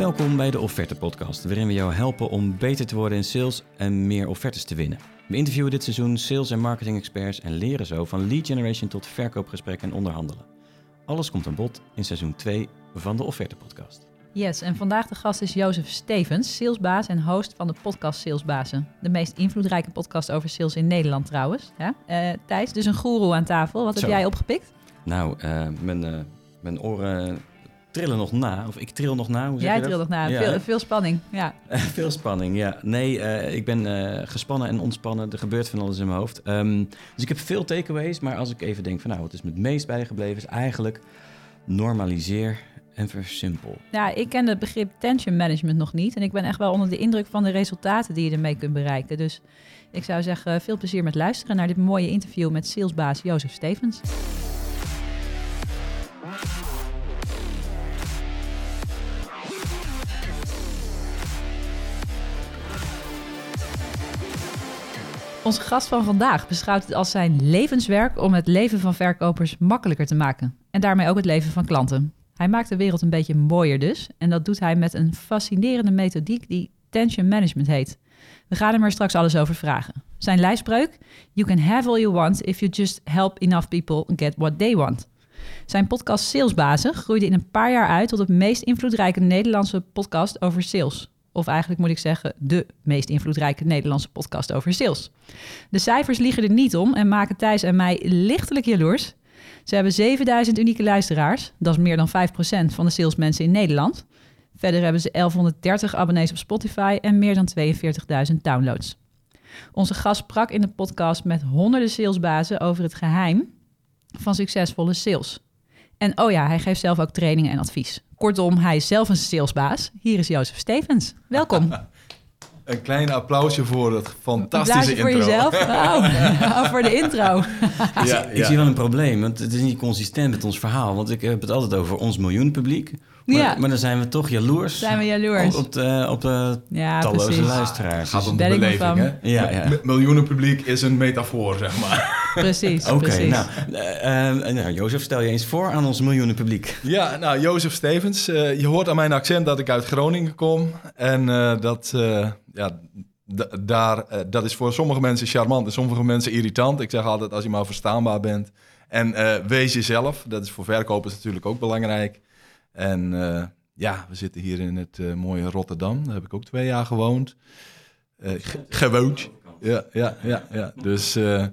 Welkom bij de Offerte Podcast, waarin we jou helpen om beter te worden in sales en meer offertes te winnen. We interviewen dit seizoen sales- en marketing experts en leren zo van lead generation tot verkoopgesprekken en onderhandelen. Alles komt aan bod in seizoen 2 van de Offerte Podcast. Yes, en vandaag de gast is Jozef Stevens, salesbaas en host van de podcast Salesbazen. De meest invloedrijke podcast over sales in Nederland trouwens. Ja? Eh, Thijs, dus een goeroe aan tafel. Wat Zo. heb jij opgepikt? Nou, eh, mijn, eh, mijn oren trillen nog na, of ik tril nog na. Hoe zeg Jij trilt nog na. Ja, veel, veel spanning. Ja. Veel spanning, ja. Nee, eh, ik ben eh, gespannen en ontspannen. Er gebeurt van alles in mijn hoofd. Ehm, dus ik heb veel takeaways. Maar als ik even denk van nou, wat is me het meest bijgebleven... is eigenlijk normaliseer en versimpel. ja, ik ken het begrip tension management nog niet. En ik ben echt wel onder de indruk van de resultaten die je ermee kunt bereiken. Dus ik zou zeggen, veel plezier met luisteren naar dit mooie interview met salesbaas Jozef Stevens. Onze gast van vandaag beschouwt het als zijn levenswerk om het leven van verkopers makkelijker te maken. En daarmee ook het leven van klanten. Hij maakt de wereld een beetje mooier dus. En dat doet hij met een fascinerende methodiek die tension management heet. We gaan hem er straks alles over vragen. Zijn lijfspreuk? You can have all you want if you just help enough people get what they want. Zijn podcast Salesbazen groeide in een paar jaar uit tot het meest invloedrijke Nederlandse podcast over sales. Of eigenlijk moet ik zeggen, de meest invloedrijke Nederlandse podcast over sales. De cijfers liegen er niet om en maken Thijs en mij lichtelijk jaloers. Ze hebben 7000 unieke luisteraars. Dat is meer dan 5% van de salesmensen in Nederland. Verder hebben ze 1130 abonnees op Spotify en meer dan 42.000 downloads. Onze gast sprak in de podcast met honderden salesbazen over het geheim van succesvolle sales. En oh ja, hij geeft zelf ook trainingen en advies. Kortom, hij is zelf een salesbaas. Hier is Jozef Stevens. Welkom. Een klein applausje voor het fantastische Applausje voor intro. jezelf. Oh, oh, voor de intro. Ja, Ik zie wel een probleem, want het is niet consistent met ons verhaal. Want ik heb het altijd over ons miljoenpubliek. Maar, Ja. maar dan zijn we toch jaloers. Zijn we jaloers? Op, op de, op de Ja, talloze precies. luisteraars. Gaat om de Ben ik me beleving, hè? Ja, ja. Miljoenen publiek is een metafoor, zeg maar. Precies, Oké, precies. nou, eh, nou, Jozef, stel je eens voor aan ons miljoenenpubliek. Ja, nou, Jozef Stevens. eh, je hoort aan mijn accent dat ik uit Groningen kom. En eh, dat, eh, ja, daar, eh, dat is voor sommige mensen charmant en sommige mensen irritant. Ik zeg altijd, als je maar verstaanbaar bent. En eh, wees jezelf. Dat is voor verkopers natuurlijk ook belangrijk. En eh, ja, we zitten hier in het mooie Rotterdam. Daar heb ik ook twee jaar gewoond. Eh, ge- gewoond. Ja, ja, ja, ja. Dus eh,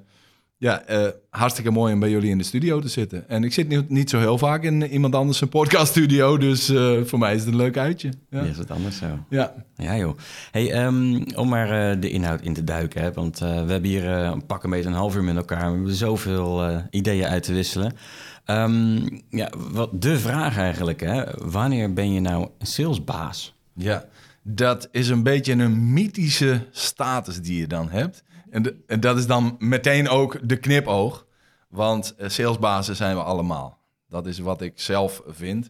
ja, eh, hartstikke mooi om bij jullie in de studio te zitten. En ik zit niet, niet zo heel vaak in iemand anders een podcaststudio, dus eh, voor mij is het een leuk uitje. Ja, is het anders zo? ja. Ja, joh. Hey, ehm, om maar eh, de inhoud in te duiken, hè, want we hebben hier een pak een beetje een half uur met elkaar. We hebben zoveel ideeën uit te wisselen. Ehm, ja, wat de vraag eigenlijk, hè? wanneer ben je nou een salesbaas? ja, dat is een beetje een mythische status die je dan hebt. En, dat is dan meteen ook de knipoog, want eh, salesbazen zijn we allemaal. Dat is wat ik zelf vind.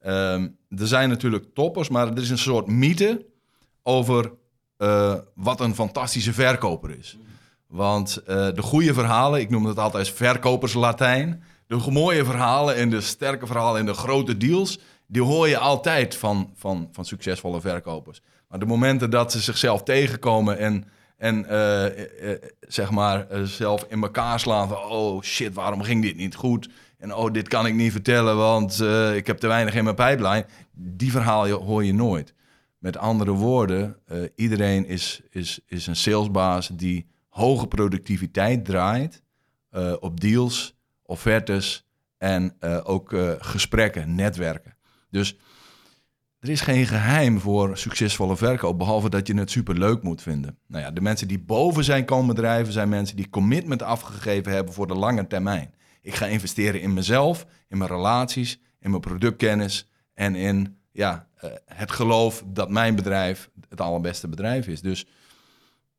Ehm, er zijn natuurlijk toppers, maar er is een soort mythe over eh, wat een fantastische verkoper is. Want eh, de goede verhalen, ik noem het altijd verkoperslatijn. De mooie verhalen en de sterke verhalen en de grote deals, die hoor je altijd van, van, van succesvolle verkopers. Maar de momenten dat ze zichzelf tegenkomen en, en eh, eh, eh, zeg maar zelf in elkaar slaan van, oh shit, waarom ging dit niet goed? En oh, dit kan ik niet vertellen, want ik heb te weinig in mijn pijplijn. Die verhalen hoor je nooit. Met andere woorden, iedereen is, is, is een salesbaas die hoge productiviteit draait op deals, offertes en ook gesprekken, netwerken. Dus er is geen geheim voor succesvolle verkoop, behalve dat je het superleuk moet vinden. Nou ja, de mensen die boven zijn komen drijven, zijn mensen die commitment afgegeven hebben voor de lange termijn. Ik ga investeren in mezelf, in mijn relaties, in mijn productkennis en in ja, eh, het geloof dat mijn bedrijf het allerbeste bedrijf is. Dus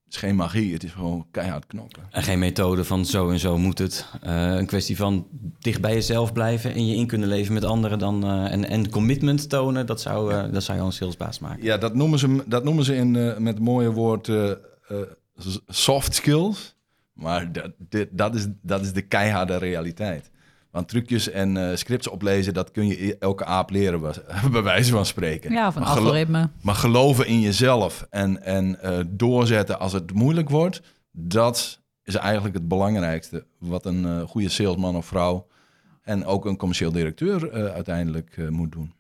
is geen magie, het is gewoon keihard knokken. En geen methode van zo en zo moet het. Eh, een kwestie van dicht bij jezelf blijven en je in kunnen leven met anderen dan, eh, en, en commitment tonen, dat zou, eh, dat zou jou een salesbaas maken. Ja, dat noemen ze, dat noemen ze in, met het mooie woord soft skills. Maar dat, dit, dat, is, dat is de keiharde realiteit. Want trucjes en eh, scripts oplezen, dat kun je e- elke aap leren, bij wijze van spreken. Ja, van gelo- algoritme. Maar geloven in jezelf en, en eh, doorzetten als het moeilijk wordt, dat is eigenlijk het belangrijkste wat een eh, goede salesman of vrouw en ook een commercieel directeur uiteindelijk moet doen.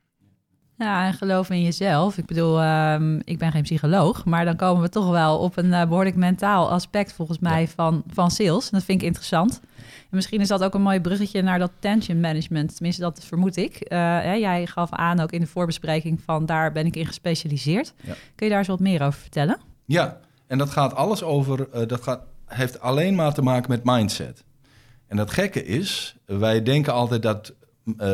Ja, en geloof in jezelf. Ik bedoel, ehm, ik ben geen psycholoog, maar dan komen we toch wel op een eh, behoorlijk mentaal aspect volgens mij van, van sales. En dat vind ik interessant. En misschien is dat ook een mooi bruggetje naar dat tension management. Tenminste, dat vermoed ik. Eh, hè, jij gaf aan ook in de voorbespreking van daar ben ik in gespecialiseerd. Ja. Kun je daar eens wat meer over vertellen? Ja, en dat gaat alles over, eh, dat gaat, heeft alleen maar te maken met mindset. En dat gekke is, wij denken altijd dat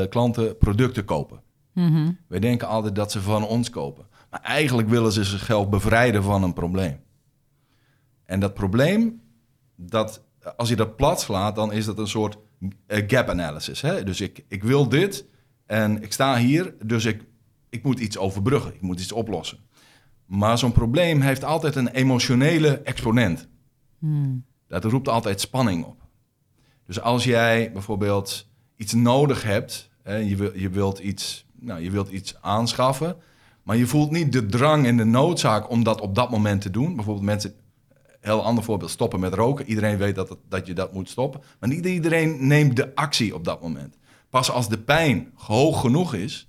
klanten producten kopen. Mhm. Wij denken altijd dat ze van ons kopen. Maar eigenlijk willen ze zichzelf bevrijden van een probleem. En dat probleem, dat, als je dat plat slaat, dan is dat een soort eh, gap analysis. Hè? Dus ik, ik wil dit en ik sta hier, dus ik, ik moet iets overbruggen. Ik moet iets oplossen. Maar zo'n probleem heeft altijd een emotionele exponent. Hmm. Dat roept altijd spanning op. Dus als jij bijvoorbeeld iets nodig hebt, hè, je, wil, je, wilt iets, nou, je wilt iets aanschaffen, maar je voelt niet de drang en de noodzaak om dat op dat moment te doen. Bijvoorbeeld mensen, heel ander voorbeeld, stoppen met roken. Iedereen weet dat, het- dat je dat moet stoppen, maar niet iedereen neemt de actie op dat moment. Pas als de pijn hoog genoeg is,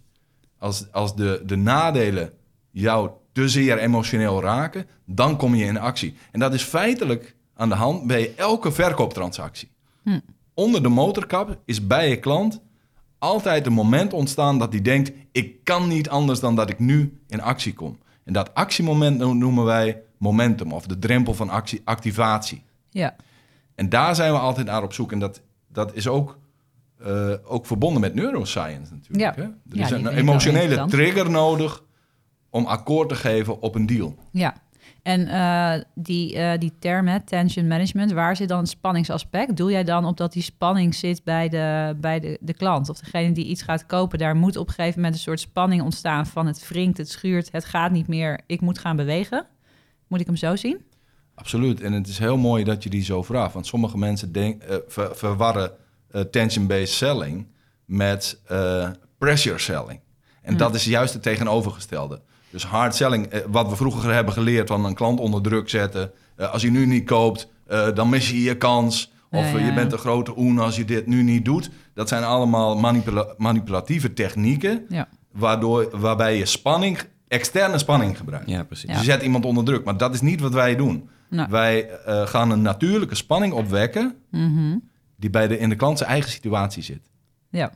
als, als de, de nadelen jou te zeer emotioneel raken, dan kom je in actie. En dat is feitelijk aan de hand bij elke verkooptransactie. Hm. Onder de motorkap is bij je klant altijd een moment ontstaan dat hij denkt: ik kan niet anders dan dat ik nu in actie kom. En dat actiemoment no- noemen wij momentum of de drempel van actie, activatie. Ja. En daar zijn we altijd naar op zoek. En dat, dat is ook, eh, ook verbonden met neuroscience natuurlijk. Ja. Hè? Er Ja, is die een emotionele trigger nodig om akkoord te geven op een deal. Ja, en eh, die, eh, die term, hè, tension management, waar zit dan het spanningsaspect? Doe jij dan op dat die spanning zit bij, de, bij de, de klant? Of degene die iets gaat kopen, daar moet op een gegeven moment een soort spanning ontstaan van het wringt, het schuurt, het gaat niet meer, ik moet gaan bewegen. Moet ik hem zo zien? Absoluut. En het is heel mooi dat je die zo vraagt. Want sommige mensen denk, eh, ver- verwarren tension-based selling met pressure selling. En dat is juist het tegenovergestelde. Dus hard selling, eh, wat we vroeger hebben geleerd van een klant onder druk zetten. Eh, als je nu niet koopt, eh, dan mis je je kans. Of Ja, ja, je bent een grote oen als je dit nu niet doet. Dat zijn allemaal manipula- manipulatieve technieken. Ja. Waardoor, waarbij je spanning, externe spanning gebruikt. Ja, precies. Ja. Dus je zet iemand onder druk. Maar dat is niet wat wij doen. Nou. Wij eh, gaan een natuurlijke spanning opwekken Mhm. die bij de, in de klant zijn eigen situatie zit. Ja.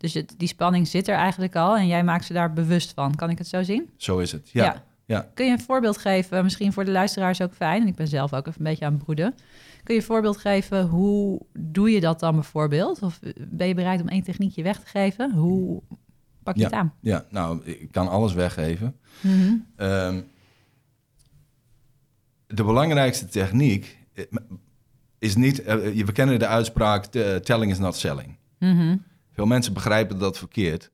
Dus het, die spanning zit er eigenlijk al en jij maakt ze daar bewust van. Kan ik het zo zien? Zo is het. Ja. Ja. ja. Kun je een voorbeeld geven, misschien voor de luisteraars ook fijn, en ik ben zelf ook even een beetje aan het broeden. Kun je een voorbeeld geven, hoe doe je dat dan bijvoorbeeld? Of ben je bereid om één techniekje weg te geven? Hoe pak je Ja. het aan? Ja, nou, ik kan alles weggeven. Mhm. Ehm, de belangrijkste techniek eh, is niet... eh, we kennen de uitspraak, telling is not selling. Mhm. Veel mensen begrijpen dat verkeerd.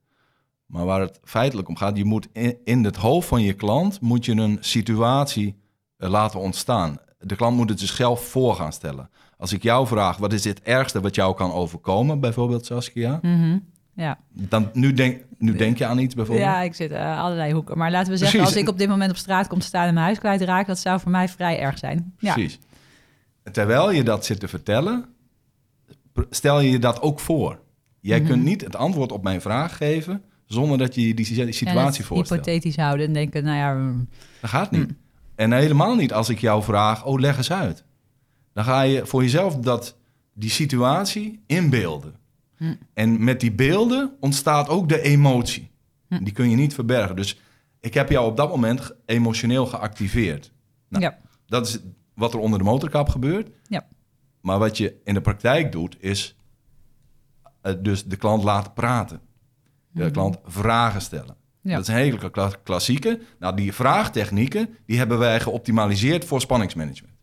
Maar waar het feitelijk om gaat, je moet in, in het hoofd van je klant moet je een situatie eh, laten ontstaan. De klant moet het zichzelf voor gaan stellen. Als ik jou vraag, wat is het ergste wat jou kan overkomen, bijvoorbeeld Saskia? Mhm. Ja. Dan, nu, denk, nu denk je aan iets bijvoorbeeld. ja, ik zit uh, allerlei hoeken. Maar laten we zeggen, Precies. als ik op dit moment op straat kom te staan en mijn huis kwijtraak, dat zou voor mij vrij erg zijn. Ja. Precies. Terwijl je dat zit te vertellen, stel je je dat ook voor. Jij Mhm. kunt niet het antwoord op mijn vraag geven zonder dat je die situatie het voorstelt. hypothetisch houden en denken, nou ja, mm, Dat gaat niet. En helemaal niet als ik jou vraag, oh leg eens uit. Dan ga je voor jezelf dat, die situatie inbeelden. Hm. En met die beelden ontstaat ook de emotie. Die kun je niet verbergen. Dus ik heb jou op dat moment emotioneel geactiveerd. Nou, ja. Dat is wat er onder de motorkap gebeurt. Ja. Maar wat je in de praktijk doet, is dus de klant laten praten. De Mhm. klant vragen stellen. Ja. Dat is een hele kla- klassieke. Nou, die vraagtechnieken, die hebben wij geoptimaliseerd voor spanningsmanagement.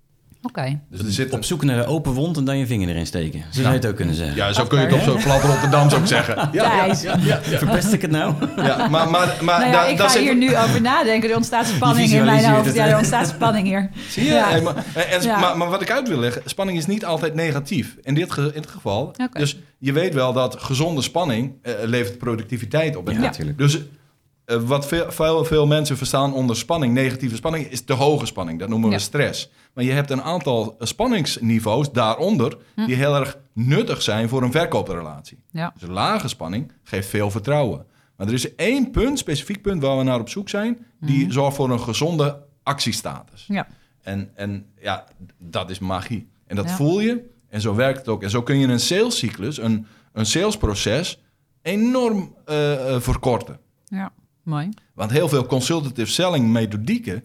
Oké. Dus er zit Op zoek naar de open wond en dan je vinger erin steken. Zo zou je het ook kunnen zeggen. Ja, zo kun je het op zo'n plat Rotterdam ook zeggen. Ja, ja. Verpest ik het nou? Ja, maar, maar, maar Nou daar- ik daar ga zit- hier nu over nadenken. Er ontstaat spanning in mijn hoofd. het, Ja, er ontstaat spanning hier. Zie je? Ja. Hey, maar, en, Ja. maar, maar wat ik uit wil leggen, spanning is niet altijd negatief. In dit, ge- in dit geval. Oké. Dus je weet wel dat gezonde spanning eh, levert productiviteit op. Ja, natuurlijk. Dus eh, wat veel, veel, veel mensen verstaan onder spanning, negatieve spanning, is te hoge spanning. Dat noemen we Ja. stress. Maar je hebt een aantal spanningsniveaus daaronder Hm. die heel erg nuttig zijn voor een verkooprelatie. Ja. Dus lage spanning geeft veel vertrouwen. Maar er is één punt, specifiek punt waar we naar op zoek zijn, die zorgt voor een gezonde actiestatus. Ja. En, en ja, dat is magie. En dat voel je. En zo werkt het ook. En zo kun je een salescyclus, een, een salesproces, enorm eh, eh, verkorten. ja, mooi. Want heel veel consultative selling methodieken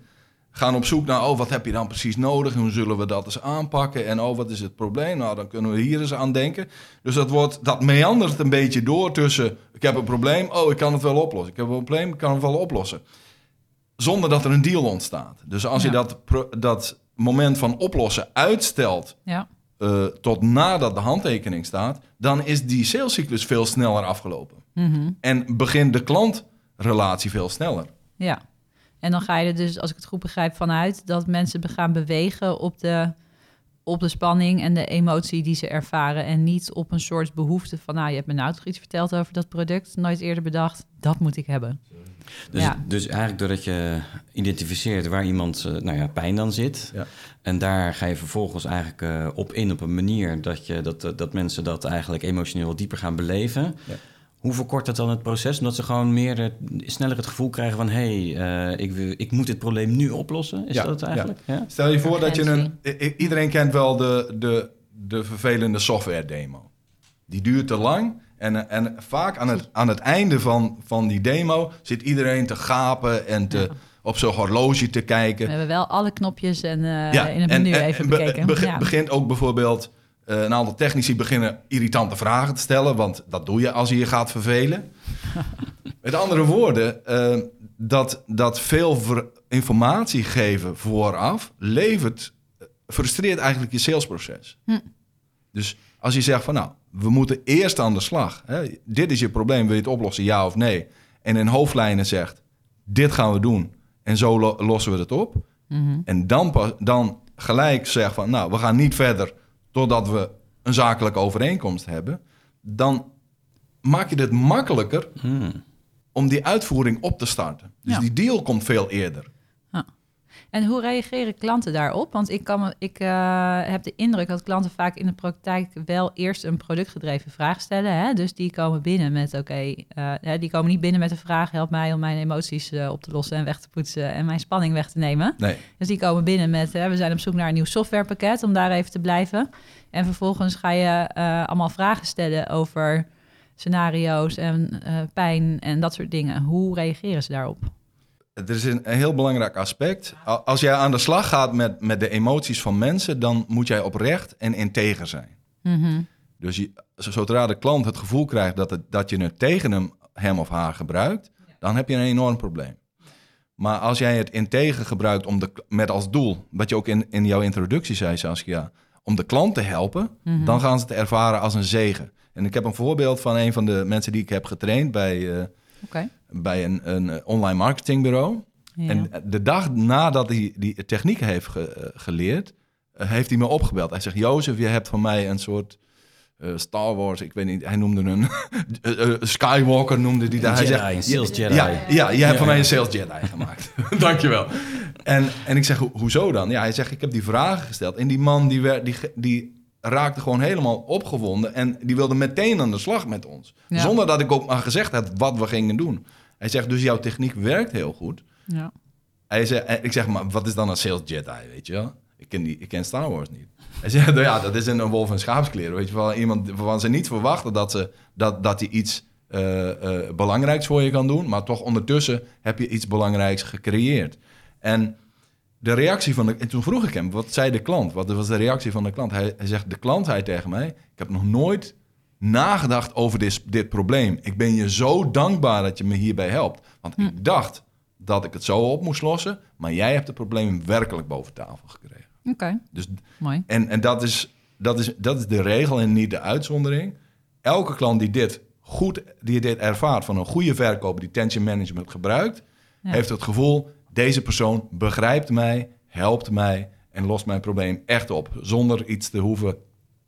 gaan op zoek naar... oh, wat heb je dan precies nodig? En hoe zullen we dat eens aanpakken? En oh, wat is het probleem? Nou, dan kunnen we hier eens aan denken. Dus dat, wordt, dat meandert een beetje door tussen... ik heb een probleem, oh, ik kan het wel oplossen. Ik heb een probleem, ik kan het wel oplossen. Zonder dat er een deal ontstaat. Dus als je dat, dat moment van oplossen uitstelt... Ja, eh, tot nadat de handtekening staat... dan is die salescyclus veel sneller afgelopen. Mhm. En begint de klantrelatie veel sneller. ja. En dan ga je er dus, als ik het goed begrijp, vanuit dat mensen gaan bewegen op de, op de spanning en de emotie die ze ervaren. En niet op een soort behoefte van, nou, je hebt me nou toch iets verteld over dat product, nooit eerder bedacht, dat moet ik hebben. Dus, Ja. dus eigenlijk doordat je identificeert waar iemand eh, nou ja, pijn dan zit. Ja. En daar ga je vervolgens eigenlijk eh, op in op een manier dat, je, dat, eh, dat mensen dat eigenlijk emotioneel dieper gaan beleven. Ja. Hoe verkort dat dan het proces? Omdat ze gewoon meer, sneller het gevoel krijgen van... hé, hey, eh, ik, wil- ik moet dit probleem nu oplossen. Is Ja, dat het eigenlijk? Ja. Stel je voor dat je een... Iedereen kent wel de, de, de vervelende software demo. Die duurt te lang. En, en vaak aan het, aan het einde van, van die demo zit iedereen te gapen en te, Ja. op zijn horloge te We kijken. hebben wel alle knopjes en eh, in het menu even be- bekeken. begi- ja. begint ook bijvoorbeeld... eh, een aantal technici beginnen irritante vragen te stellen... want dat doe je als je je gaat vervelen. Met andere woorden, eh, dat, dat veel informatie geven vooraf... levert, frustreert eigenlijk je salesproces. Hm. Dus als je zegt van nou, we moeten eerst aan de slag. Hè? Dit is je probleem, wil je het oplossen, ja of nee? En in hoofdlijnen zegt, dit gaan we doen en zo lo- lossen we het op. Mhm. En dan, pas- dan gelijk zeggen van, nou, we gaan niet verder totdat we een zakelijke overeenkomst hebben. Dan maak je het makkelijker Hmm. om die uitvoering op te starten. Dus Ja. die deal komt veel eerder. En hoe reageren klanten daarop? Want ik, kan ik eh, heb de indruk dat klanten vaak in de praktijk wel eerst een productgedreven vraag stellen. Hè? Dus die komen binnen met, oké, eh, die komen niet binnen met de vraag, help mij om mijn emoties eh, op te lossen en weg te poetsen en mijn spanning weg te nemen. Nee, Dus die komen binnen met, we zijn op zoek naar een nieuw softwarepakket om daar even te blijven. En vervolgens ga je allemaal vragen stellen over scenario's en pijn en dat soort dingen. Hoe reageren ze daarop? Er is een, heel belangrijk aspect. Als jij aan de slag gaat met, met de emoties van mensen, dan moet jij oprecht en integer zijn. Mhm. Dus je, zodra de klant het gevoel krijgt dat, het, dat je het tegen hem, hem of haar gebruikt, dan heb je een enorm probleem. Maar als jij het integer gebruikt om de, met als doel, wat je ook in, in jouw introductie zei, Saskia, om de klant te helpen, Mhm. dan gaan ze het ervaren als een zegen. En ik heb een voorbeeld van een van de mensen die ik heb getraind bij, eh, Oké. bij een, een eh, online marketingbureau. Ja. En de dag nadat hij die techniek heeft ge- eh, geleerd, eh, heeft hij me opgebeld. Hij zegt, Jozef, je hebt van mij een soort eh, Star Wars, ik weet niet, hij noemde een Skywalker noemde hij daar. Hij Jedi, zegt, een sales ja, Jedi. Ja, ja, je hebt Ja. van mij een sales Jedi gemaakt. Dankjewel. En, en ik zeg, "Ho- hoezo dan? Ja, hij zegt, ik heb die vragen gesteld. En die man die, werd, die, die raakte gewoon helemaal opgewonden. En die wilde meteen aan de slag met ons. Ja. Zonder dat ik ook maar gezegd had wat we gingen doen. Hij zegt, dus jouw techniek werkt heel goed. Ja. Hij zei, en ik zeg, maar wat is dan een sales Jedi, weet je wel? Ik ken, die, ik ken Star Wars niet. Hij nou ja, dat is een, wolf in schaapskleren, weet je wel. Iemand waarvan ze niet verwachten dat, ze, dat, dat hij iets eh, eh, belangrijks voor je kan doen. Maar toch ondertussen heb je iets belangrijks gecreëerd. En de reactie van de... En toen vroeg ik hem, wat zei de klant? Wat was de reactie van de klant? Hij, hij zegt, de klant zei tegen mij... Ik heb nog nooit nagedacht over dit, dit probleem. Ik ben je zo dankbaar dat je me hierbij helpt. Want ik dacht dat ik het zo op moest lossen... maar jij hebt het probleem werkelijk boven tafel gekregen. Oké, Dus, mooi. en en dat, is, dat, is, dat is de regel en niet de uitzondering. Elke klant die dit goed die dit ervaart van een goede verkoper die tension management gebruikt, Ja. heeft het gevoel: deze persoon begrijpt mij, helpt mij en lost mijn probleem echt op. Zonder iets te hoeven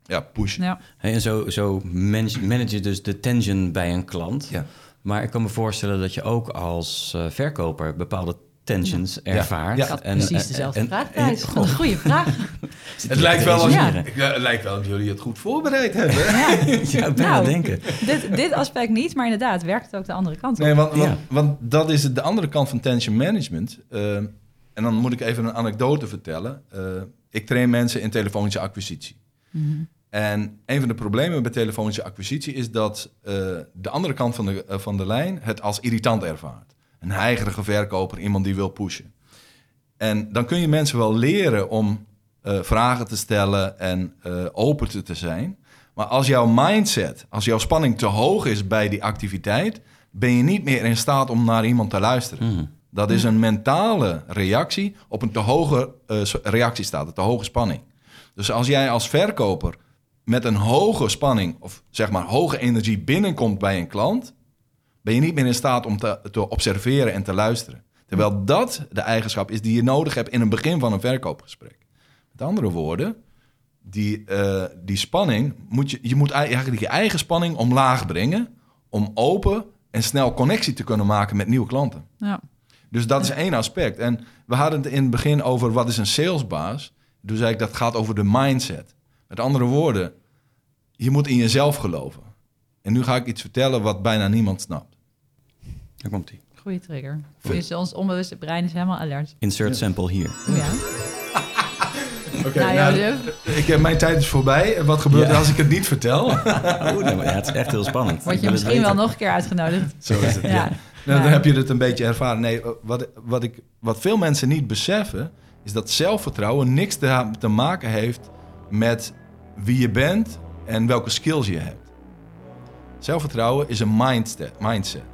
ja, pushen. Ja. Hey, en zo, zo manage, manage je dus de tension bij een klant. Ja. Maar ik kan me voorstellen dat je ook als eh, verkoper bepaalde tensions ervaart. Ja. Ik had En- precies en- dezelfde en- vraag, Wat een goede vraag. Het lijkt, wel als, resumeren? Ja, het lijkt wel of jullie het goed voorbereid hebben. Ja. Bijna Nou, denken. dit, dit aspect niet, maar inderdaad, werkt het ook de andere kant op. Nee, want, want, Ja. want dat is de andere kant van tension management. Eh, en dan moet ik even een anekdote vertellen. Eh, ik train mensen in telefonische acquisitie. Mhm. En een van de problemen bij telefonische acquisitie is dat eh, de andere kant van de, eh, van de lijn het als irritant ervaart. Een heigerige verkoper, iemand die wil pushen. En dan kun je mensen wel leren om eh, vragen te stellen en eh, open te, te zijn. Maar als jouw mindset, als jouw spanning te hoog is bij die activiteit, ben je niet meer in staat om naar iemand te luisteren. Mhm. Dat is een mentale reactie op een te hoge eh, reactiestaat, een te hoge spanning. Dus als jij als verkoper met een hoge spanning of zeg maar hoge energie binnenkomt bij een klant, ben je niet meer in staat om te, te observeren en te luisteren. Terwijl dat de eigenschap is die je nodig hebt in het begin van een verkoopgesprek. Met andere woorden, die, eh, die spanning moet je, je moet eigenlijk je eigen spanning omlaag brengen om open en snel connectie te kunnen maken met nieuwe klanten. Ja. Dus dat is één aspect. En we hadden het in het begin over wat is een salesbaas. Toen zei ik dat gaat over de mindset. Met andere woorden, je moet in jezelf geloven. En nu ga ik iets vertellen wat bijna niemand snapt. Daar komt hij. Goeie trigger. Dus ons onbewuste brein is helemaal alert. Insert sample hier. Ja. Oké, Nou, nou, ik heb, mijn tijd is voorbij. En Wat gebeurt Ja. er als ik het niet vertel? Oh, nee, maar ja, het is echt heel spannend. word je misschien wel nog een keer uitgenodigd. Zo is het. Ja. Ja. Nou, dan heb je het een beetje ervaren. Nee, wat, wat, ik, wat veel mensen niet beseffen, is dat zelfvertrouwen niks te, te maken heeft met wie je bent en welke skills je hebt. Zelfvertrouwen is een mindset.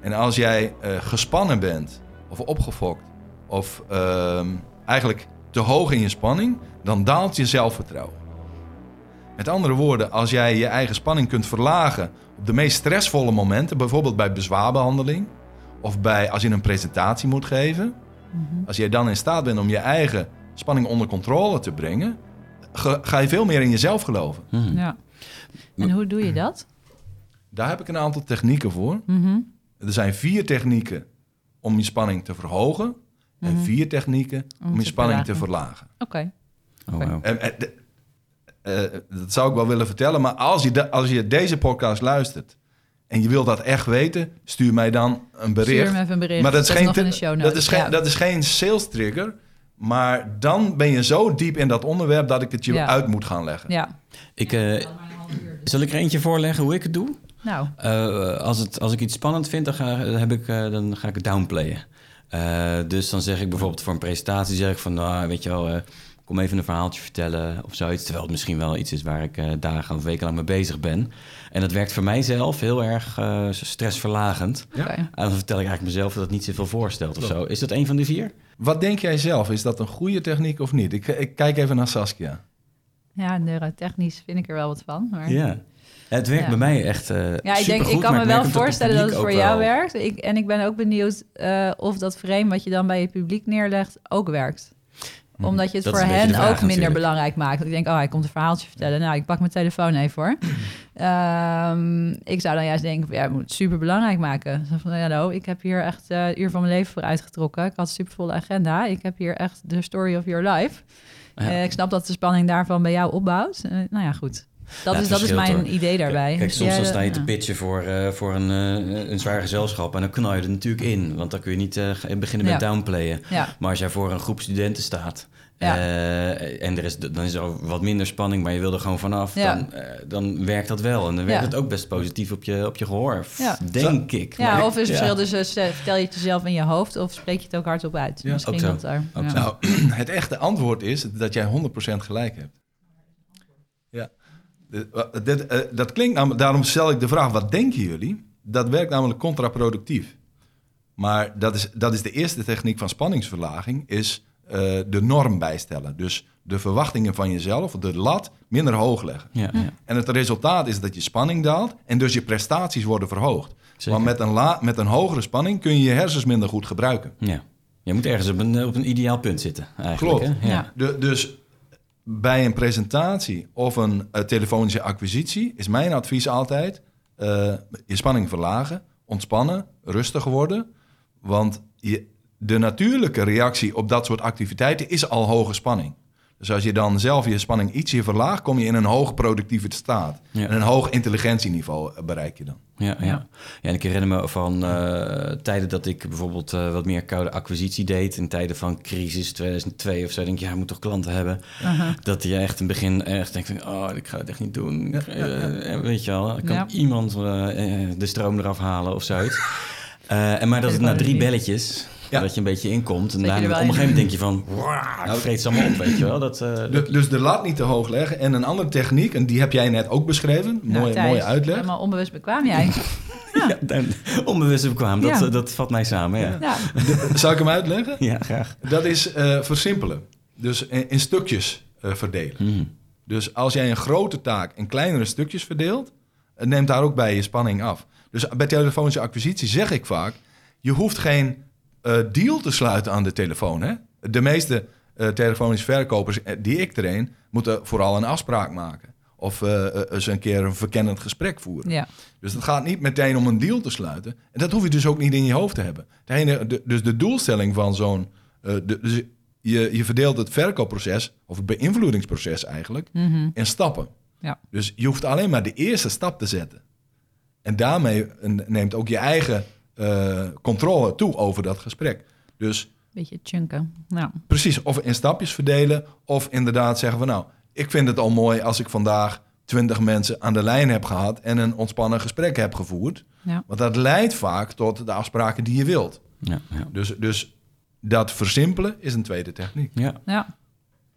En als jij eh, gespannen bent, of opgefokt, of ehm, eigenlijk te hoog in je spanning, dan daalt je zelfvertrouwen. Met andere woorden, als jij je eigen spanning kunt verlagen op de meest stressvolle momenten, bijvoorbeeld bij bezwaarbehandeling of bij als je een presentatie moet geven, als jij dan in staat bent om je eigen spanning onder controle te brengen, ge- ga je veel meer in jezelf geloven. Mhm. Ja. En hoe doe je dat? Daar heb ik een aantal technieken voor. Mhm. Er zijn vier technieken om je spanning te verhogen en vier technieken om, Om je te spanning te verlagen. Oké. Oh, wow. En, en, de- eh, dat zou ik wel willen vertellen, maar als je, de- als je deze podcast luistert en je wilt dat echt weten, stuur mij dan een bericht. Stuur me even een bericht. Maar dat is, geen, dat, is geen, Ja. dat is geen sales trigger. Maar dan ben je zo diep in dat onderwerp dat ik het je Ja. uit moet gaan leggen. Ja. Ik, eh, zal ik er eentje voorleggen hoe ik het doe? Nou, Eh, als, het, als ik iets spannend vind, dan ga, heb ik, eh, dan ga ik het downplayen. Eh, dus dan zeg ik bijvoorbeeld voor een presentatie, zeg ik van, nou, weet je wel, eh, kom even een verhaaltje vertellen of zoiets. Terwijl het misschien wel iets is waar ik dagen of weken lang mee bezig ben. En dat werkt voor mijzelf heel erg eh, stressverlagend. Ja. En dan vertel ik eigenlijk mezelf dat het niet zoveel voorstelt of zo. Is dat een van de vier? Wat denk jij zelf? Is dat een goede techniek of niet? Ik, ik kijk even naar Saskia. Ja, neurotechnisch vind ik er wel wat van. Maar... Ja. Het werkt Ja. bij mij echt eh Ja, ik, denk, ik kan me wel voorstellen dat het voor jou wel. werkt. Ik, en ik ben ook benieuwd eh, of dat frame wat je dan bij je publiek neerlegt ook werkt. Omdat je het Mhm. Dat voor hen vraag ook minder natuurlijk. belangrijk maakt. Ik denk, oh, hij komt een verhaaltje vertellen. Nou, ik pak mijn telefoon even hoor. Ehm, ik zou dan juist denken, ja, moet het super belangrijk maken. Zo van, hallo, ik heb hier echt eh, een uur van mijn leven voor uitgetrokken. Ik had een supervolle agenda. Ik heb hier echt de story of your life. Eh, ik snap dat de spanning daarvan bij jou opbouwt. Eh, nou ja, goed. Dat, Ja, is, dat is mijn hoor. idee daarbij. Kijk, soms Ja, dan sta je ja. te pitchen voor, eh, voor een, een zwaar gezelschap. En dan knal je er natuurlijk in. Want dan kun je niet beginnen met downplayen. Maar als jij voor een groep studenten staat... Ja. eh, en er is, dan is er wat minder spanning, maar je wil er gewoon vanaf. Ja. Dan, eh, dan werkt dat wel. En dan werkt Ja. het ook best positief op je, op je gehoor. Ja. Denk ik. ja Maar- of is het verschil tussen eh, vertel je het jezelf in je hoofd of spreek je het ook hardop uit? Ja, Misschien ook zo. dat daar. Ook ja. zo. Nou, het echte antwoord is dat jij 100% gelijk hebt. Ja. Eh, dat klinkt namelijk, daarom stel ik de vraag, wat denken jullie? Dat werkt namelijk contraproductief. Maar dat is, dat is de eerste techniek van spanningsverlaging, is eh, de norm bijstellen. Dus de verwachtingen van jezelf, de lat, minder hoog leggen. Ja, ja. En het resultaat is dat je spanning daalt en dus je prestaties worden verhoogd. Zeker. Want met een, la, met een hogere spanning kun je je hersens minder goed gebruiken. ja. Je moet ergens op een, op een ideaal punt zitten, eigenlijk. Klopt. Hè? Ja. De, dus bij een presentatie of een eh, telefonische acquisitie is mijn advies altijd eh, je spanning verlagen, ontspannen, rustig worden. Want je, de natuurlijke reactie op dat soort activiteiten is al hoge spanning. Dus als je dan zelf je spanning ietsje verlaagt, kom je in een hoog productieve staat. Ja. En een hoog intelligentieniveau bereik je dan. Ja, ja. Ja. en ik herinner me van eh, tijden dat ik bijvoorbeeld eh, wat meer koude acquisitie deed. In tijden van crisis 2002 of zo. Denk ik, ja, ik moet toch klanten hebben. Aha. Dat je echt in het begin echt denkt van, oh, ik ga het echt niet doen. Ja, Ik, ja, ja. eh, weet je wel, kan Ja. iemand de stroom eraf halen of zoiets. Eh, en maar dat het na drie belletjes, Ja. dat je een beetje inkomt. En Dat wel op een gegeven moment denk je van, "Wauw, het vreet ze allemaal op, weet je wel. Dat, eh, Du- Dus de lat niet te hoog leggen. En een andere techniek, en die heb jij net ook beschreven. Nou, Mooie, Thijs, mooie uitleg. Helemaal onbewust bekwaam jij. ja, dan- onbewust bekwaam, dat, Ja. eh, dat vat mij samen, ja. Ja. De- zal ik hem uitleggen? Ja, graag. Dat is eh, versimpelen. Dus in, in stukjes eh, verdelen. Mhm. Dus als jij een grote taak in kleinere stukjes verdeelt, het neemt daar ook bij je spanning af. Dus bij telefonische acquisitie zeg ik vaak, je hoeft geen eh, deal te sluiten aan de telefoon. Hè? De meeste eh, telefonische verkopers eh, die ik train, moeten vooral een afspraak maken. Of eens een keer een verkennend gesprek voeren. ja. Dus het gaat niet meteen om een deal te sluiten. En dat hoef je dus ook niet in je hoofd te hebben. Het ene- de- dus de doelstelling van zo'n... de- dus je, je verdeelt het verkoopproces, of het beïnvloedingsproces eigenlijk, Mhm. in stappen. Ja. Dus je hoeft alleen maar de eerste stap te zetten. En daarmee neemt ook je eigen eh, controle toe over dat gesprek. Dus Beetje chunken. Nou, precies, of in stapjes verdelen, of inderdaad zeggen van nou, ik vind het al mooi als ik vandaag twintig mensen aan de lijn heb gehad en een ontspannen gesprek heb gevoerd. ja. Want dat leidt vaak tot de afspraken die je wilt. Ja, ja. Dus, dus dat versimpelen is een tweede techniek. Ja. ja.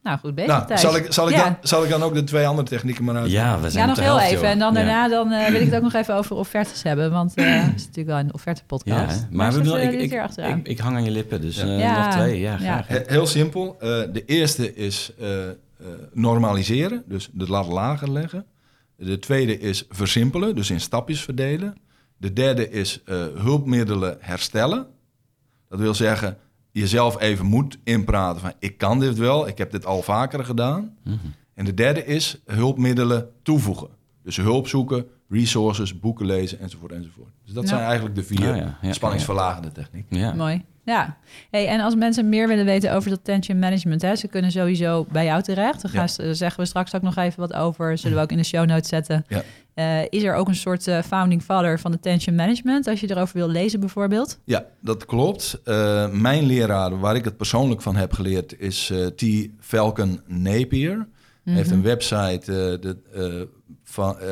Nou, goed bezig, Nou, zal ik, zal, ik Ja. dan, zal ik dan ook de twee andere technieken maar uit? ja, we zijn Ja, nog heel helft, even. joh. En dan Ja. daarna dan, eh, wil ik het ook nog even over offertes hebben. Want eh, het is natuurlijk wel een Ja, offerte-podcast. hè. maar we ik, ik, achteraan. ik, ik hang aan je lippen, dus Ja. eh, Ja. nog twee. Ja, Ja. graag. He- Heel simpel. Eh, de eerste is eh, eh, normaliseren, dus de lat lager leggen. De tweede is versimpelen, dus in stapjes verdelen. De derde is eh, hulpmiddelen herstellen. Dat wil zeggen, jezelf even moet inpraten van ik kan dit wel, ik heb dit al vaker gedaan. Mhm. En de derde is hulpmiddelen toevoegen. Dus hulp zoeken, resources, boeken lezen enzovoort enzovoort. Dus dat Ja. zijn eigenlijk de vier Ah, ja. Ja, spanningsverlagende technieken. Ja. Mooi. Ja. Hey, en als mensen meer willen weten over dat tension management, hè, ze kunnen sowieso bij jou terecht. Daar gaan ze- zeggen we straks ook nog even wat over. Zullen we ook in de show notes zetten. Ja. Eh, is er ook een soort eh, founding father van de tension management, als je erover wil lezen bijvoorbeeld? Ja, dat klopt. Eh, mijn leraar, waar ik het persoonlijk van heb geleerd, is T. Falcon Napier. Hij heeft een website, de, eh, van, eh,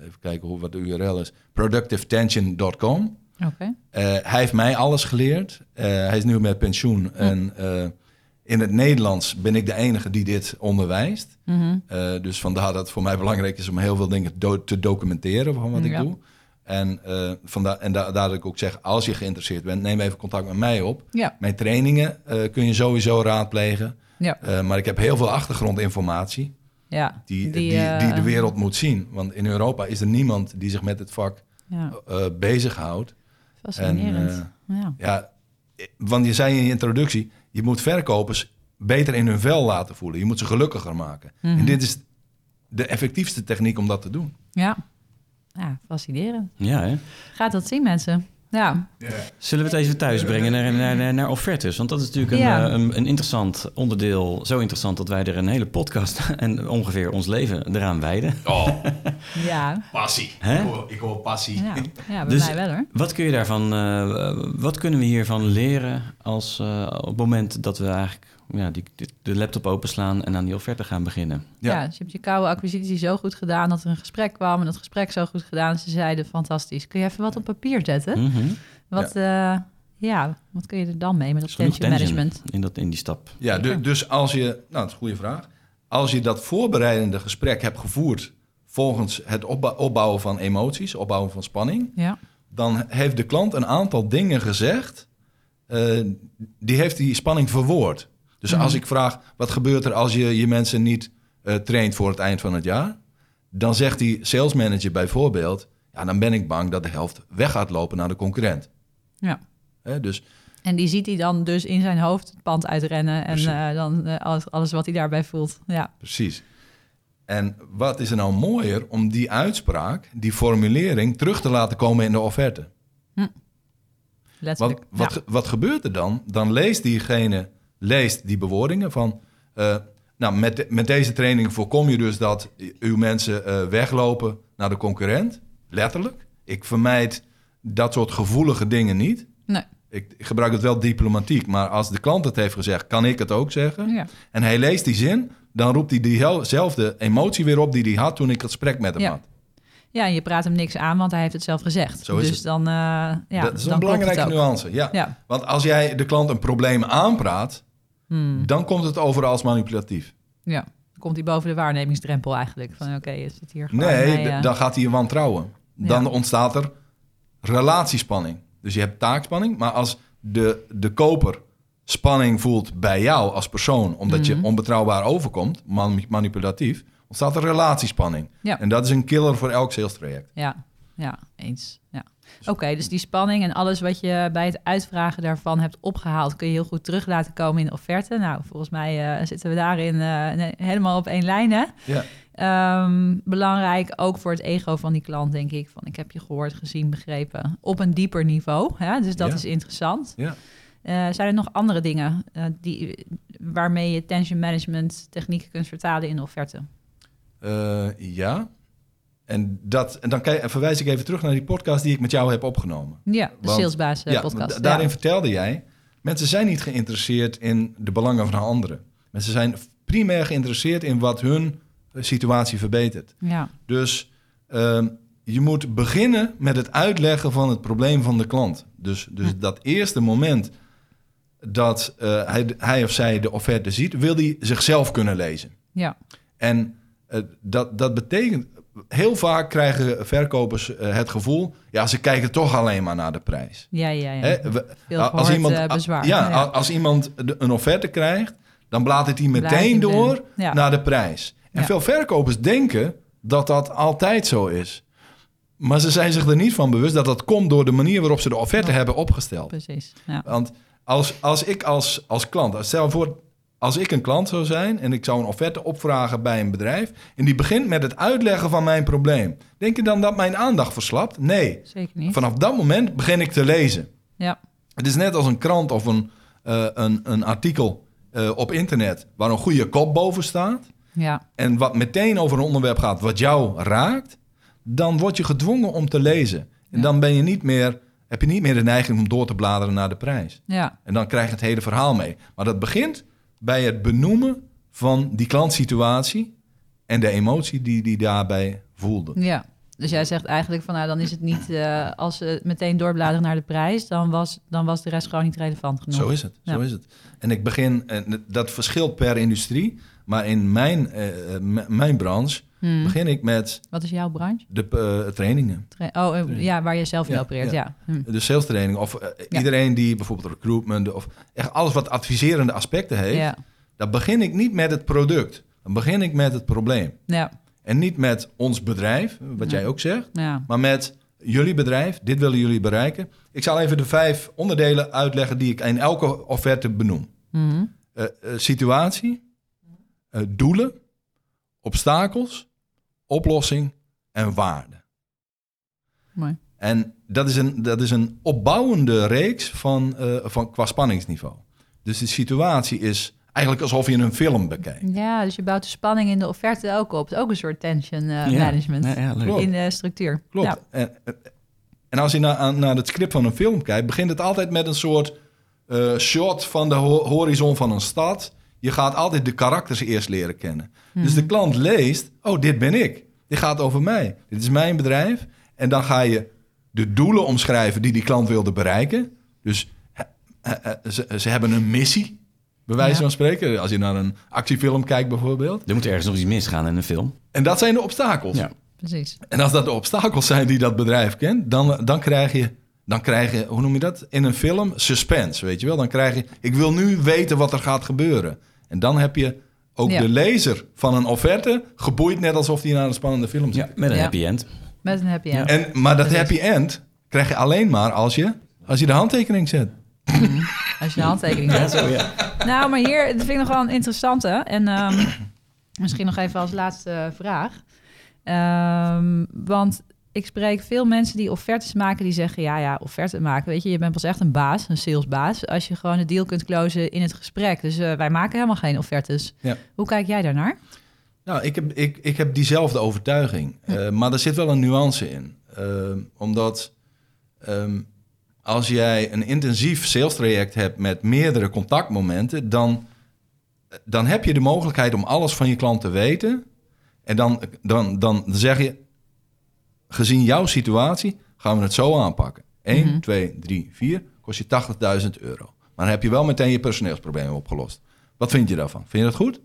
even kijken hoe, wat de URL is, productivetension.com. Eh, hij heeft mij alles geleerd. Eh, hij is nu met pensioen. En eh, in het Nederlands ben ik de enige die dit onderwijst. Mhm. Dus vandaar dat het voor mij belangrijk is om heel veel dingen do- te documenteren van wat ik Ja. doe. En, eh vandaar, en da- daar dat ik ook zeg, als je geïnteresseerd bent, neem even contact met mij op. Ja. Mijn trainingen kun je sowieso raadplegen. Ja. Maar ik heb heel veel achtergrondinformatie Ja. die, die, die, de wereld moet zien. Want in Europa is er niemand die zich met het vak bezighoudt. Fascinerend. En, ja. Ja, eh, want je zei in je introductie, je moet verkopers beter in hun vel laten voelen. Je moet ze gelukkiger maken. Mhm. En dit is de effectiefste techniek om dat te doen. ja. Ja, fascinerend. Ja, hè? Gaat dat zien, mensen? Ja, Zullen we het even thuis brengen naar, naar, naar, naar offertes? Want dat is natuurlijk een, Ja. eh, een, een interessant onderdeel. Zo interessant dat wij er een hele podcast en ongeveer ons leven eraan wijden. Oh, ja, passie. Ik, hoor, ik hoor passie. ja. ja bij Dus- mij wel hoor. Wat kun je daarvan, eh, wat kunnen we hiervan leren als eh, op het moment dat we eigenlijk ja, die, de- de laptop openslaan en aan die offerte gaan beginnen? Ja. Ja. dus je hebt je koude acquisitie zo goed gedaan dat er een gesprek kwam en dat gesprek zo goed gedaan. Ze zeiden fantastisch. Kun je even wat op papier zetten? Mhm. Wat, ja. ja, wat kun je er dan mee met dat tension management? in, dat, in die stap. Ja, du- dus als je, nou, dat is een goede vraag. Als je dat voorbereidende gesprek hebt gevoerd volgens het opbou- opbouwen van emoties, opbouwen van spanning, Ja, dan heeft de klant een aantal dingen gezegd. eh, die heeft die spanning verwoord. Dus Mhm. als ik vraag, wat gebeurt er als je je mensen niet eh, traint voor het eind van het jaar? Dan zegt die sales manager bijvoorbeeld, ja, dan ben ik bang dat de helft weg gaat lopen naar de concurrent. Ja. Hè, dus En die ziet hij dan dus in zijn hoofd het pand uitrennen en eh, dan eh, alles, alles wat hij daarbij voelt. Ja, Precies. En wat is er nou mooier om die uitspraak, die formulering, terug te laten komen in de offerte? letterlijk. Wat, wat, Ja. ge- wat gebeurt er dan? Dan leest diegene leest die bewoordingen van... eh, nou, met, de- met deze training voorkom je dus dat uw mensen eh, weglopen naar de concurrent. Letterlijk. Ik vermijd dat soort gevoelige dingen niet. Nee. Ik, ik gebruik het wel diplomatiek, maar als de klant het heeft gezegd, kan ik het ook zeggen. Ja. En hij leest die zin, dan roept hij diezelfde emotie weer op die hij had toen ik het gesprek met hem Ja. had. ja, en je praat hem niks aan, want hij heeft het zelf gezegd. Zo is dus het. dan, eh ja, dat is dan een belangrijke nuance. Ja. Ja. Want als jij de klant een probleem aanpraat, Hmm. dan komt het over als manipulatief. ja, komt hij boven de waarnemingsdrempel eigenlijk. Van oké, je zit hier gewoon Nee, eh, dan gaat hij je wantrouwen. Dan Ja. ontstaat er relatiespanning. Dus je hebt taakspanning, maar als de, de koper spanning voelt bij jou als persoon, omdat Mhm. je onbetrouwbaar overkomt, man- manipulatief, ontstaat er relatiespanning. Ja. En dat is een killer voor elk sales traject. Ja, ja, eens. Ja. Oké, dus die spanning en alles wat je bij het uitvragen daarvan hebt opgehaald, kun je heel goed terug laten komen in de offerte. Nou, volgens mij eh, zitten we daarin eh, helemaal op één lijn, hè? Ja. Ehm, belangrijk ook voor het ego van die klant, denk ik. Van ik heb je gehoord, gezien, begrepen. Op een dieper niveau. Hè? Dus dat Ja. is interessant. Ja. Eh, zijn er nog andere dingen die, waarmee je tension management technieken kunt vertalen in de offerte? Ja. En, dat, en dan kijk- verwijs ik even terug naar die podcast die ik met jou heb opgenomen. Ja, de Want- salesbaas eh, ja, podcast. da- daarin ja. vertelde jij, mensen zijn niet geïnteresseerd in de belangen van anderen. Mensen zijn primair geïnteresseerd in wat hun situatie verbetert. ja, Dus ehm, je moet beginnen met het uitleggen van het probleem van de klant. Dus, dus Hm. dat eerste moment dat eh, hij, hij of zij de offerte ziet, wil hij zichzelf kunnen lezen. ja, En eh, dat, dat betekent, heel vaak krijgen verkopers eh, het gevoel, ja, ze kijken toch alleen maar naar de prijs. ja, ja. ja. We- als iemand, bezwaar. Ja, Ja. als iemand een offerte krijgt, dan bladert hij meteen door. Ja. naar de prijs. En Ja. veel verkopers denken dat dat altijd zo is. Maar ze zijn zich er niet van bewust dat dat komt door de manier waarop ze de offerte hebben opgesteld. Precies. Ja. Want als, als ik als, als klant, stel voor, als ik een klant zou zijn en ik zou een offerte opvragen bij een bedrijf en die begint met het uitleggen van mijn probleem, denk je dan dat mijn aandacht verslapt? Nee. Zeker niet. Vanaf dat moment begin ik te lezen. Ja, Het is net als een krant of een, eh, een, een artikel eh, op internet waar een goede kop boven staat ja, en wat meteen over een onderwerp gaat wat jou raakt, dan word je gedwongen om te lezen. En Ja. dan ben je niet meer, heb je niet meer de neiging om door te bladeren naar de prijs. ja, En dan krijg je het hele verhaal mee. Maar dat begint bij het benoemen van die klantsituatie en de emotie die die daarbij voelde. ja. Dus jij zegt eigenlijk van, nou, dan is het niet, eh, als ze meteen doorbladeren naar de prijs, dan was, dan was de rest gewoon niet relevant genoeg. Zo is het, zo is het. En ik begin, en dat verschilt per industrie, maar in mijn, eh, eh, mijn branche Hmm. begin ik met Wat is jouw branche? de eh, trainingen. Tra- Oh, eh, ja, waar je zelf in Ja, opereert, ja. ja. Hm. De sales training of eh, iedereen die bijvoorbeeld recruitment of echt alles wat adviserende aspecten heeft, Ja, dan begin ik niet met het product. Dan begin ik met het probleem. ja, En niet met ons bedrijf, wat jij ook zegt, maar met jullie bedrijf. Dit willen jullie bereiken. Ik zal even de vijf onderdelen uitleggen die ik in elke offerte benoem. Eh, situatie, doelen, obstakels, oplossing en waarde. Mooi. En dat is een, dat is een opbouwende reeks van, eh, van, qua spanningsniveau. Dus de situatie is eigenlijk alsof je een film bekijkt. Ja, dus je bouwt de spanning in de offerte ook op. Het is ook een soort tension eh, Ja. management Ja, ja, in de structuur. Klopt. Ja. En, en als je naar, naar het script van een film kijkt, begint het altijd met een soort eh, shot van de ho- horizon van een stad. Je gaat altijd de karakters eerst leren kennen. Dus de klant leest, oh, dit ben ik. Dit gaat over mij. Dit is mijn bedrijf. En dan ga je de doelen omschrijven die die klant wilde bereiken. Dus ze, ze hebben een missie, bij wijze Ja. van spreken. Als je naar een actiefilm kijkt bijvoorbeeld. Er moet ergens nog iets misgaan in een film. En dat zijn de obstakels. Ja. Precies. En als dat de obstakels zijn die dat bedrijf kent, dan, dan krijg je dan krijg je, hoe noem je dat? In een film, suspense, weet je wel? Dan krijg je, ik wil nu weten wat er gaat gebeuren. En dan heb je ook Ja. de lezer van een offerte geboeid net alsof hij naar een spannende film zit. Ja, met een Ja. happy end. Met een happy end. En, maar dat happy end krijg je alleen maar als je, als je de handtekening zet. Als je een handtekening zet. Zo, ja. Nou, maar hier, dat vind ik nog wel een interessante. En ehm, misschien nog even als laatste vraag. Ehm, want ik spreek veel mensen die offertes maken, die zeggen: ja, ja, offerte maken. Weet je, je bent pas echt een baas, een salesbaas, als je gewoon een deal kunt closen in het gesprek. Dus eh, wij maken helemaal geen offertes. Ja. Hoe kijk jij daarnaar? Nou, ik heb, ik, ik heb diezelfde overtuiging. Eh, maar er zit wel een nuance in. Eh, omdat ehm, als jij een intensief sales traject hebt met meerdere contactmomenten, dan, dan heb je de mogelijkheid om alles van je klant te weten. En dan, dan, dan zeg je, gezien jouw situatie, gaan we het zo aanpakken. 1, Mhm. 2, 3, 4, kost je 80.000 euro. Maar dan heb je wel meteen je personeelsproblemen opgelost. Wat vind je daarvan? Vind je dat goed?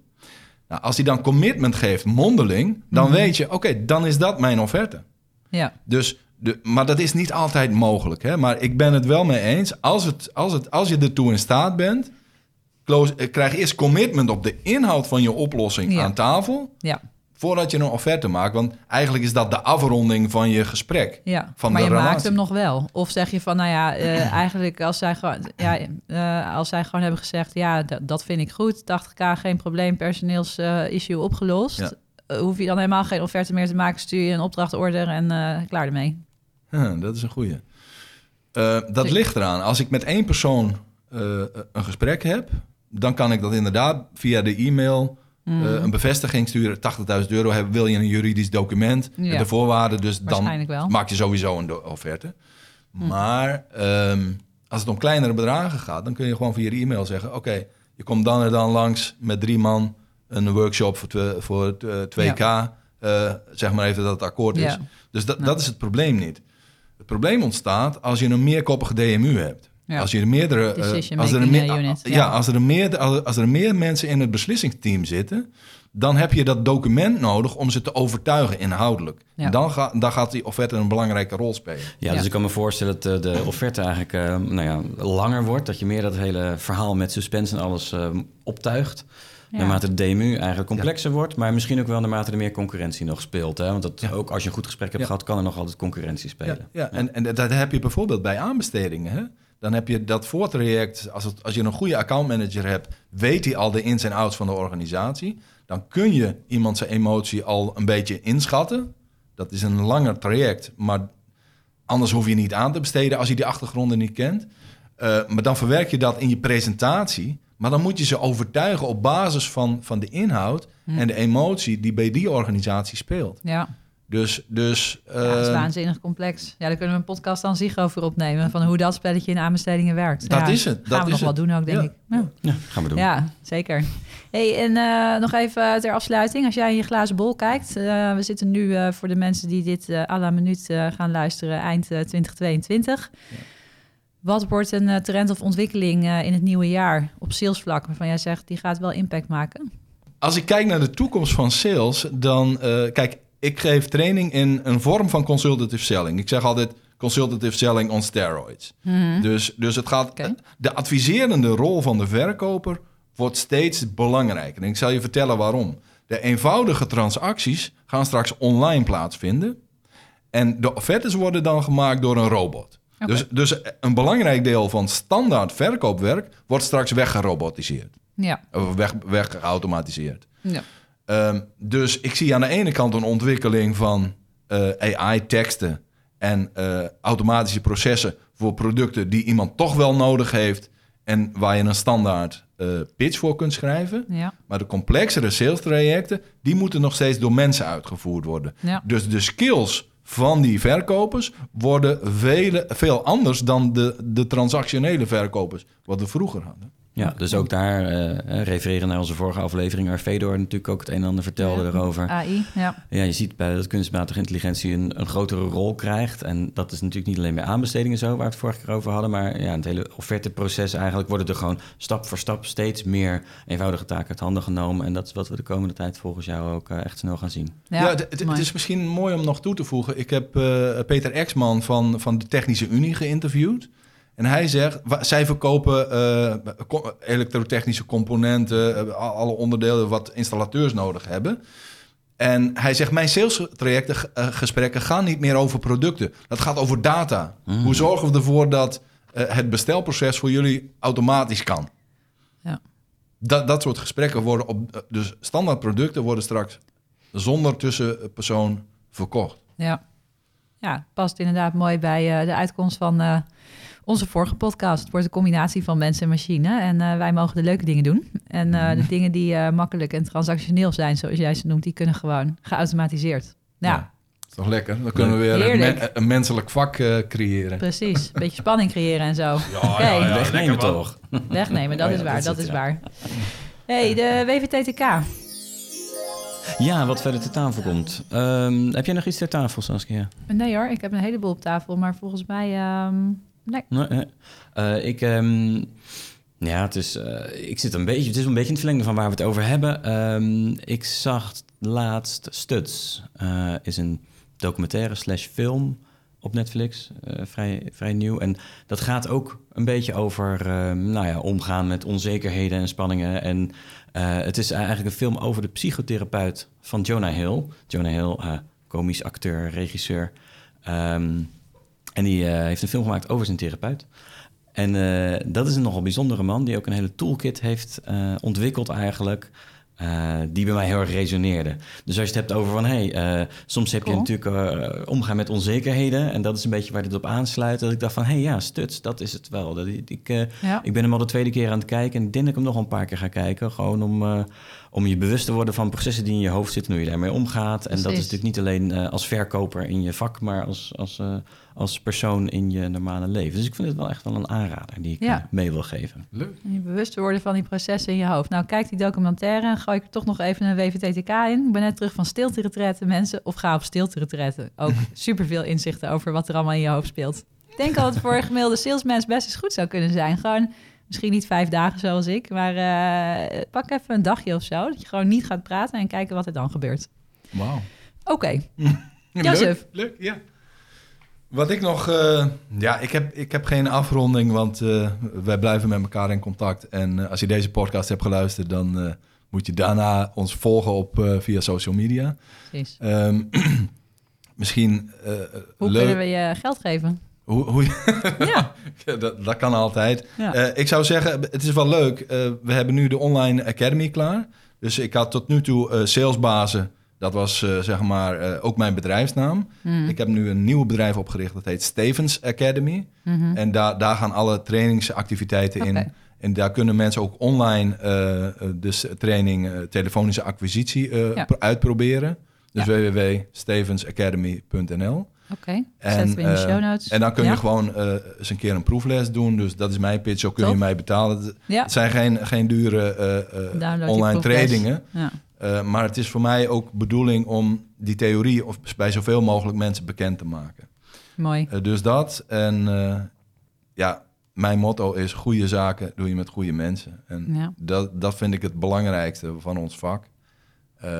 Nou, als hij dan commitment geeft, mondeling, dan Mhm. weet je, oké, dan is dat mijn offerte. Ja, Dus de, maar dat is niet altijd mogelijk. Hè? Maar ik ben het wel mee eens. Als, het, als, het, als je ertoe in staat bent, close, eh, krijg eerst commitment op de inhoud van je oplossing Ja. aan tafel. ja, Voordat je een offerte maakt. Want eigenlijk is dat de afronding van je gesprek. ja. Van maar de je maakt hem nog wel. Of zeg je van, nou ja, eh, eigenlijk als zij gewoon, ja, eh, als zij gewoon hebben gezegd, ja, dat vind ik goed, 80k, geen probleem, personeels-issue opgelost. Ja. Eh, hoef je dan helemaal geen offerte meer te maken, stuur je een opdrachtorder en eh, klaar ermee. Dat is een goeie. Eh, dat ligt eraan. Als ik met één persoon eh, een gesprek heb, dan kan ik dat inderdaad via de e-mail Mm. eh, een bevestiging sturen. 80.000 euro hebben, wil je een juridisch document met Ja. de voorwaarden. Dus dan wel. maak je sowieso een offerte. Hm. Maar ehm, als het om kleinere bedragen gaat, dan kun je gewoon via de e-mail zeggen: Oké, je komt dan en dan langs met drie man een workshop voor, twe- voor eh, 2K. Eh, zeg maar even dat het akkoord is. Ja. Dus dat, Nou. dat is het probleem niet. Het probleem ontstaat als je een meerkoppige DMU hebt. Ja. Als je er meerdere. eh, Decision als er making, meer, eh, unit, Ja, ja. als er, meer, als als er meer mensen in het beslissingsteam zitten, dan heb je dat document nodig om ze te overtuigen inhoudelijk. Ja. Dan, ga, dan gaat die offerte een belangrijke rol spelen. Ja, Ja. dus ik kan me voorstellen dat de, de offerte eigenlijk eh, nou ja, langer wordt. Dat je meer dat hele verhaal met suspense en alles eh, optuigt. Ja. Naarmate de DMU eigenlijk complexer wordt. Maar misschien ook wel naarmate er meer concurrentie nog speelt. Hè? Want dat, Ja. ook als je een goed gesprek hebt Ja. gehad, kan er nog altijd concurrentie Ja, spelen. ja. En, en dat heb je bijvoorbeeld bij aanbestedingen. Hè? Dan heb je dat voortraject, als, het, als je een goede accountmanager hebt, weet hij al de ins en outs van de organisatie. Dan kun je iemand zijn emotie al een beetje inschatten. Dat is een langer traject, maar anders hoef je niet aan te besteden als je die achtergronden niet kent. Eh, maar dan verwerk je dat in je presentatie. Maar dan moet je ze overtuigen op basis van, van de inhoud Hm. en de emotie die bij die organisatie speelt. Ja, Dus, dus ja dat is eh, waanzinnig complex. Ja, daar kunnen we een podcast aan zich over opnemen. Van hoe dat spelletje in aanbestedingen werkt. Dat Ja, is het, Gaan dat we is nog wel doen ook, denk Ja. ik. Ja. Ja, gaan we doen. Ja, zeker. Hey, en eh, nog even ter afsluiting. Als jij in je glazen bol kijkt. eh, we zitten nu eh, voor de mensen die dit eh à la minuut eh, gaan luisteren eind eh, 2022. Wat wordt een trend of ontwikkeling eh, in het nieuwe jaar op salesvlak... waarvan jij zegt, die gaat wel impact maken? Als ik kijk naar de toekomst van sales, dan eh, kijk, ik geef training in een vorm van consultative selling. Ik zeg altijd consultative selling on steroids. Dus, dus het gaat, de adviserende rol van de verkoper wordt steeds belangrijker. En ik zal je vertellen waarom. De eenvoudige transacties gaan straks online plaatsvinden. En de offertes worden dan gemaakt door een robot. Dus, dus een belangrijk deel van standaard verkoopwerk wordt straks weggerobotiseerd. Ja, Of weg, weggeautomatiseerd. ja. Ehm, dus ik zie aan de ene kant een ontwikkeling van eh, AI-teksten en eh, automatische processen voor producten die iemand toch wel nodig heeft en waar je een standaard eh, pitch voor kunt schrijven. ja. Maar de complexere sales trajecten, die moeten nog steeds door mensen uitgevoerd worden. Ja. Dus de skills van die verkopers worden vele, veel anders dan de, de transactionele verkopers wat we vroeger hadden. Ja, dus ook daar eh, refereren naar onze vorige aflevering, waar Fedor natuurlijk ook het een en ander vertelde Ja. erover. AI, ja. Ja, je ziet bij dat kunstmatige intelligentie een, een grotere rol krijgt. En dat is natuurlijk niet alleen bij aanbestedingen zo, waar we het vorige keer over hadden. Maar ja, het hele offerteproces eigenlijk worden er gewoon stap voor stap steeds meer eenvoudige taken uit handen genomen. En dat is wat we de komende tijd volgens jou ook eh, echt snel gaan zien. Ja, Ja, het- is misschien mooi om nog toe te voegen. Ik heb eh, Peter Exman van, van de Technische Unie geïnterviewd. En hij zegt, zij verkopen eh, elektrotechnische componenten, eh, al- alle onderdelen wat installateurs nodig hebben. En hij zegt, mijn sales-trajecten, eh, gesprekken gaan niet meer over producten. Dat gaat over data. Mm. Hoe zorgen we ervoor dat eh, het bestelproces voor jullie automatisch kan? Ja. Dat, dat soort gesprekken worden op... Dus standaard producten worden straks zonder tussenpersoon verkocht. Ja. ja, past inderdaad mooi bij eh, de uitkomst van eh, onze vorige podcast. Het wordt een combinatie van mens en machine. En eh, wij mogen de leuke dingen doen. En eh, de dingen die eh, makkelijk en transactioneel zijn, zoals jij ze noemt, die kunnen gewoon geautomatiseerd. Ja, Ja. is toch lekker? Dan kunnen we weer een, een menselijk vak eh, creëren. precies. Een beetje spanning creëren en zo. Ja, Oké. ja, ja, Wegnemen toch? Wegnemen, dat is waar, dat dat is is het, ja. waar. hey, de WVTTK. Ja, wat verder ter tafel komt. Ehm, heb jij nog iets ter tafel, Saskia? Nee hoor, ik heb een heleboel op tafel, maar volgens mij... ehm, nee. Eh, ik, ehm, ja, het is, eh, ik zit een beetje, het is een beetje in het verlengde van waar we het over hebben. Ehm, ik zag laatst Studs, eh, is een documentaire slash film op Netflix, vrij, vrij nieuw. En dat gaat ook een beetje over, ehm, nou ja, omgaan met onzekerheden en spanningen. En het is eigenlijk een film over de psychotherapeut van Jonah Hill. Jonah Hill, komisch acteur, regisseur. Ehm, en die eh, heeft een film gemaakt over zijn therapeut. En eh, dat is een nogal bijzondere man die ook een hele toolkit heeft eh, ontwikkeld eigenlijk. die bij mij heel erg resoneerde. Dus als je het hebt over van, hey, soms heb je natuurlijk omgaan met onzekerheden. En dat is een beetje waar dit op aansluit. Dat ik dacht van, hey, ja, stuts, dat is het wel. Dat, ik, ik, Ja. ik ben hem al de tweede keer aan het kijken. En ik denk dat ik hem nog een paar keer ga kijken. Gewoon om, om je bewust te worden van processen die in je hoofd zitten. Hoe je daarmee omgaat. En dat is natuurlijk niet alleen eh, als verkoper in je vak. Maar als, als, eh, als persoon in je normale leven. Dus ik vind het wel echt wel een aanrader die ik Ja. eh, mee wil geven. Leuk. En je bewust worden van die processen in je hoofd. Nou, kijk die documentaire en gooi ik er toch nog even een WVTTK in. Ik ben net terug van stilte mensen. Of ga op stilte Ook superveel inzichten over wat er allemaal in je hoofd speelt. Ik denk al dat het voor een gemiddelde salesmens best eens goed zou kunnen zijn. Gewoon misschien niet vijf dagen zoals ik. Maar eh, pak even een dagje of zo. Dat je gewoon niet gaat praten en kijken wat er dan gebeurt. Wauw. Oké, Joseph. Leuk, leuk, ja. Wat ik nog... eh, ja, ik heb, ik heb geen afronding, want eh, wij blijven met elkaar in contact. En als je deze podcast hebt geluisterd, dan moet je daarna ons volgen op, via social media. precies. Ehm, misschien Hoe leuk... kunnen we je geld geven? Hoe, hoe Ja, dat, dat kan altijd. ja. Eh, ik zou zeggen, het is wel leuk. Eh, we hebben nu de Online Academy klaar. Dus ik had tot nu toe eh, salesbazen. Dat was zeg maar ook mijn bedrijfsnaam. Mhm. Ik heb nu een nieuw bedrijf opgericht. Dat heet Stevens Academy. Mhm. En daar, daar gaan alle trainingsactiviteiten in. En daar kunnen mensen ook online eh, dus training telefonische acquisitie Ja. uitproberen. Dus www.stevensacademy.nl. Oké, En, zetten we in de eh, show notes. En dan kun je Ja. gewoon eh, eens een keer een proefles doen. Dus dat is mijn pitch. Zo kun je mij betalen. Het- Ja, Het zijn geen, geen dure eh, online trainingen. ja. Maar het is voor mij ook bedoeling om die theorie of bij zoveel mogelijk mensen bekend te maken. mooi. Dus dat. En ja, mijn motto is: goede zaken doe je met goede mensen. En Ja. dat, dat vind ik het belangrijkste van ons vak.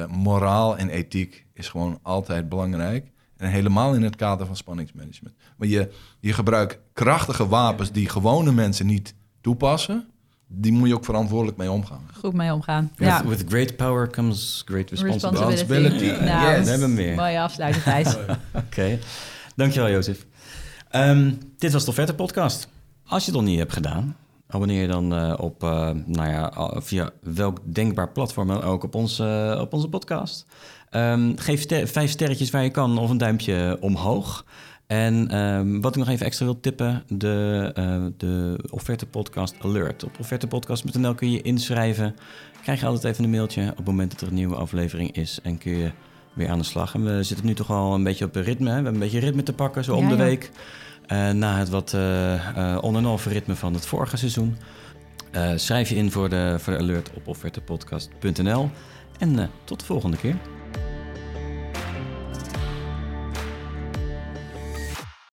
Moraal en ethiek is gewoon altijd belangrijk. En helemaal in het kader van spanningsmanagement. Maar je, je gebruikt krachtige wapens die gewone mensen niet toepassen. Die moet je ook verantwoordelijk mee omgaan. Goed mee omgaan. With, Ja, with great power comes great responsibility. Responsibility. Nou, Yes. We hebben hem weer. Mooie afsluiting, Thijs. Oké, dankjewel Jozef. Ehm, dit was de Verte Podcast. Als je het nog niet hebt gedaan, abonneer je dan eh, op, eh, nou ja, via welk denkbaar platform dan ook op onze, op onze podcast. Ehm, geef ster- vijf sterretjes waar je kan of een duimpje omhoog. En ehm, wat ik nog even extra wil tippen, de, eh, de offerte podcast alert. Op offertepodcast.nl kun je inschrijven. Krijg je altijd even een mailtje op het moment dat er een nieuwe aflevering is. En kun je weer aan de slag. En we zitten nu toch al een beetje op ritme. Hè? We hebben een beetje ritme te pakken, zo om Ja, de ja. week. Eh, na het wat eh, eh, on- en off ritme van het vorige seizoen. Schrijf je in voor de, voor de alert op offertepodcast.nl. En tot de volgende keer.